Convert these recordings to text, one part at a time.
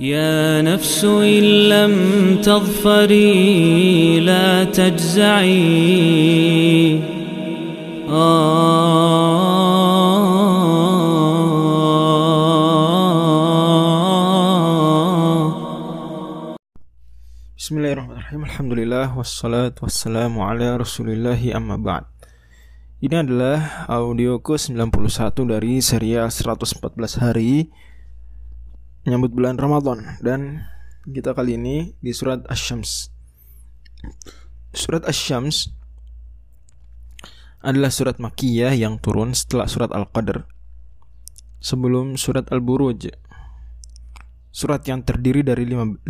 يا نفس إن لم تظفري لا تجزعي Bismillahirrahmanirrahim Alhamdulillah Wassalatu wassalamu ala rasulillahi amma ba'd Ini adalah audioku 91 dari serial 114 hari Menyambut bulan Ramadan. Dan kita kali ini di surat Ash-Shams. Surat Ash-Shams adalah surat Makiyah yang turun setelah surat Al-Qadr. Sebelum surat Al-Buruj. Surat yang terdiri dari 15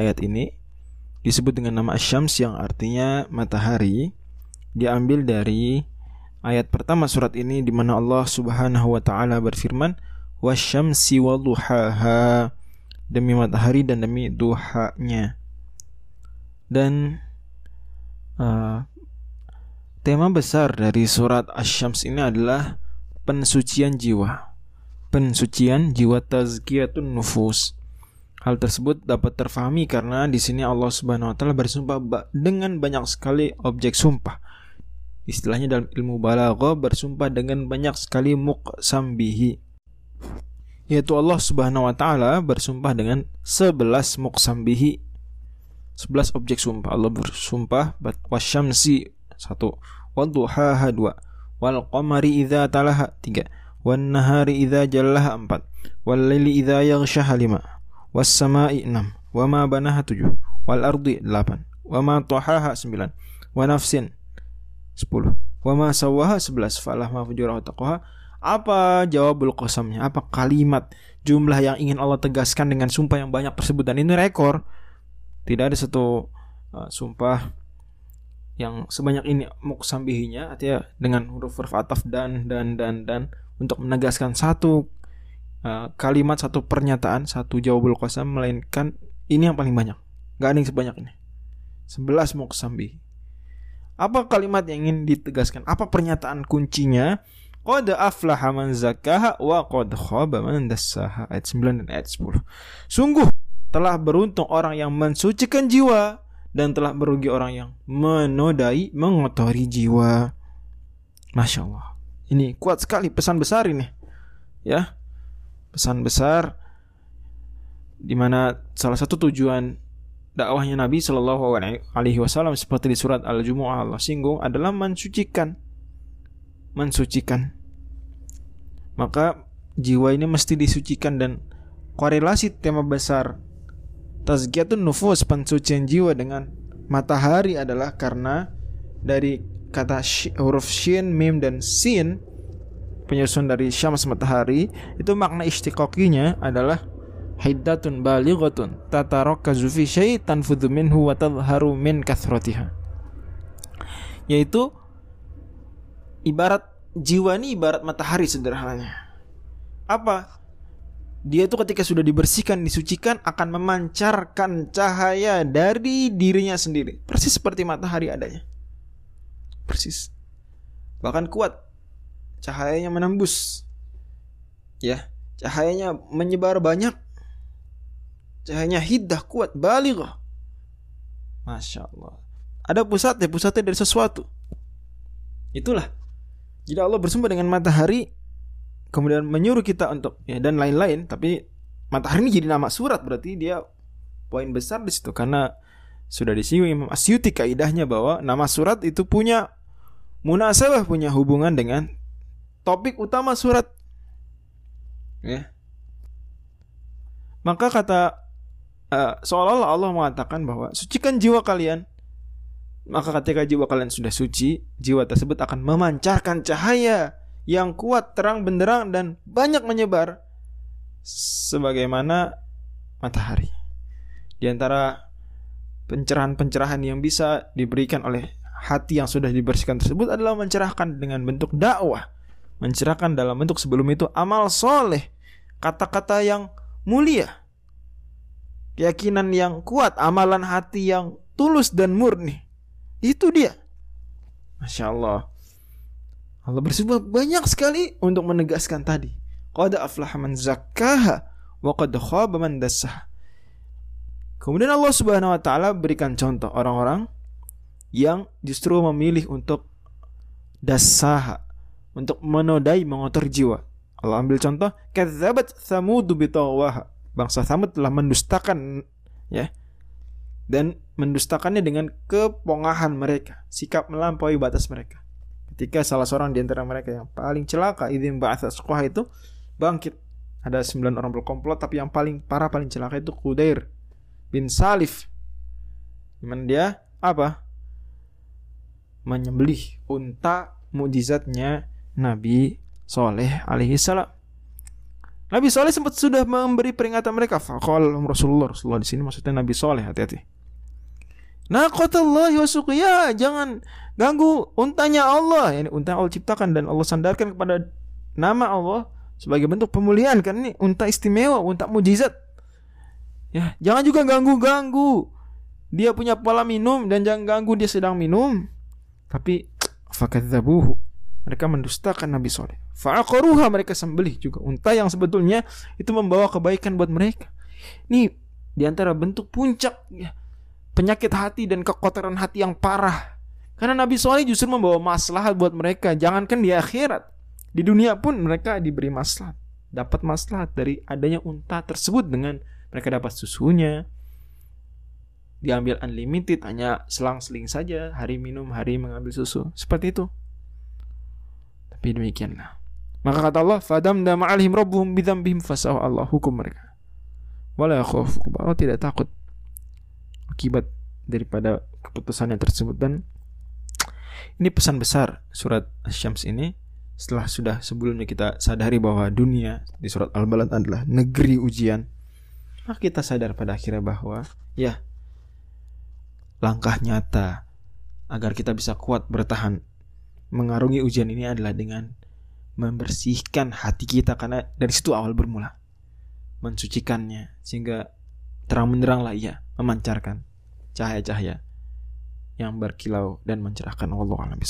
ayat ini disebut dengan nama Asyams yang artinya matahari. Diambil dari ayat pertama surat ini di mana Allah Subhanahu wa taala berfirman wasyamsi wadduhaha demi matahari dan demi duhanya dan uh, tema besar dari surat Asyams ini adalah pensucian jiwa pensucian jiwa tazkiyatun nufus Hal tersebut dapat terfahami karena di sini Allah Subhanahu wa taala bersumpah dengan banyak sekali objek sumpah. Istilahnya dalam ilmu balaghah bersumpah dengan banyak sekali muqsambihi. Yaitu Allah Subhanahu wa taala bersumpah dengan 11 muqsambihi. 11 objek sumpah. Allah bersumpah wasyamsi satu, wadduhaha dua, wal qamari idza talaha tiga, wan nahari idza jallaha empat, wal laili idza yaghshaha lima. Was-sama'i 6 wa ma banaha 7 wal ardi 8 wa ma tahaha 9 wa nafsin 10 wa ma sawaha 11 falah ma fujuraha taqwaha apa jawabul qasamnya? Apa kalimat jumlah yang ingin Allah tegaskan dengan sumpah yang banyak tersebut? Dan ini rekor. Tidak ada satu uh, sumpah yang sebanyak ini muksambihinya artinya dengan huruf huruf ataf dan dan dan dan untuk menegaskan satu uh, kalimat satu pernyataan satu jawabul qasam melainkan ini yang paling banyak. Nggak ada yang sebanyak ini. 11 muqsambi apa kalimat yang ingin ditegaskan? Apa pernyataan kuncinya Qad aflaha man zakkaha wa qad khaba man dassaha. Ayat 9 dan ayat 10 sungguh telah beruntung orang yang mensucikan jiwa dan telah merugi orang yang menodai mengotori jiwa. Masya Allah. Ini kuat sekali pesan besar ini. Ya. Pesan besar di mana salah satu tujuan dakwahnya Nabi Shallallahu Alaihi Wasallam seperti di surat Al Jumu'ah Allah singgung adalah mensucikan, mensucikan. Maka jiwa ini mesti disucikan dan korelasi tema besar tazkiyatun nufus pensucian jiwa dengan matahari adalah karena dari kata huruf shin, mim dan sin penyusun dari syams matahari itu makna istiqoqinya adalah hiddatun balighatun tatarakazu fi syai tanfudhu minhu wa min kathratiha yaitu ibarat jiwa ini ibarat matahari sederhananya. Apa? Dia itu ketika sudah dibersihkan disucikan akan memancarkan cahaya dari dirinya sendiri. Persis seperti matahari adanya. Persis. Bahkan kuat. Cahayanya menembus. Ya cahayanya menyebar banyak. Cahayanya hiddah kuat balighah masya Allah. Ada pusatnya pusatnya dari sesuatu. Itulah jika Allah bersumpah dengan matahari kemudian menyuruh kita untuk ya dan lain-lain tapi matahari ini jadi nama surat berarti dia poin besar di situ karena sudah disinggung Imam Asyuti kaidahnya bahwa nama surat itu punya munasabah punya hubungan dengan topik utama surat. Ya. Maka kata uh, seolah-olah Allah mengatakan bahwa sucikan jiwa kalian. Maka ketika jiwa kalian sudah suci, jiwa tersebut akan memancarkan cahaya yang kuat, terang benderang dan banyak menyebar sebagaimana matahari. Di antara pencerahan-pencerahan yang bisa diberikan oleh hati yang sudah dibersihkan tersebut adalah mencerahkan dengan bentuk dakwah mencerahkan dalam bentuk sebelum itu amal soleh, kata-kata yang mulia, keyakinan yang kuat, amalan hati yang tulus dan murni. Itu dia. Masya Allah. Allah bersumpah banyak sekali untuk menegaskan tadi. Qad aflaha man zakkaha wa qad khaba man. Kemudian Allah Subhanahu wa taala berikan contoh orang-orang yang justru memilih untuk dasaha, untuk menodai mengotor jiwa. Allah ambil contoh, kadzabat Thamud bitawaha. Bangsa Thamud telah mendustakan ya. Dan mendustakannya dengan kepongahan mereka, sikap melampaui batas mereka. Ketika salah seorang di antara mereka yang paling celaka, idzin ba'atsa itu bangkit. Ada sembilan orang berkomplot tapi yang paling parah paling celaka itu Kudair bin Salif. Di mana dia apa? Menyembelih unta mujizatnya Nabi Soleh alaihi salam. Nabi Soleh sempat sudah memberi peringatan mereka. Fakol Rasulullah Rasulullah di sini maksudnya Nabi Soleh hati-hati. Naqatallahi wa suqiya jangan ganggu untanya Allah. Ini unta Allah ciptakan dan Allah sandarkan kepada nama Allah sebagai bentuk pemulihan kan ini unta istimewa, unta mujizat. Ya, jangan juga ganggu-ganggu. Dia punya pola minum dan jangan ganggu dia sedang minum. Tapi fakadzabuhu mereka mendustakan Nabi Soleh. Fa'aqaruha mereka sembelih juga unta yang sebetulnya itu membawa kebaikan buat mereka. Ini di antara bentuk puncak ya, penyakit hati dan kekotoran hati yang parah. Karena Nabi Soleh justru membawa masalah buat mereka. Jangankan di akhirat, di dunia pun mereka diberi masalah, dapat masalah dari adanya unta tersebut dengan mereka dapat susunya, diambil unlimited hanya selang-seling saja hari minum hari mengambil susu seperti itu tapi demikianlah. Maka kata Allah, "Fadam da ma'alihim rabbuhum bidzambihim fasaw Allah hukum mereka." Wala yakhaf Allah tidak takut akibat daripada keputusannya tersebut. Dan ini pesan besar surat Asy-Syams ini. Setelah sudah sebelumnya kita sadari bahwa dunia di surat Al-Balad adalah negeri ujian maka kita sadar pada akhirnya bahwa ya langkah nyata agar kita bisa kuat bertahan mengarungi ujian ini adalah dengan membersihkan hati kita. Karena dari situ awal bermula mensucikannya sehingga terang benderanglah ia memancarkan cahaya-cahaya yang berkilau dan mencerahkan Allah alam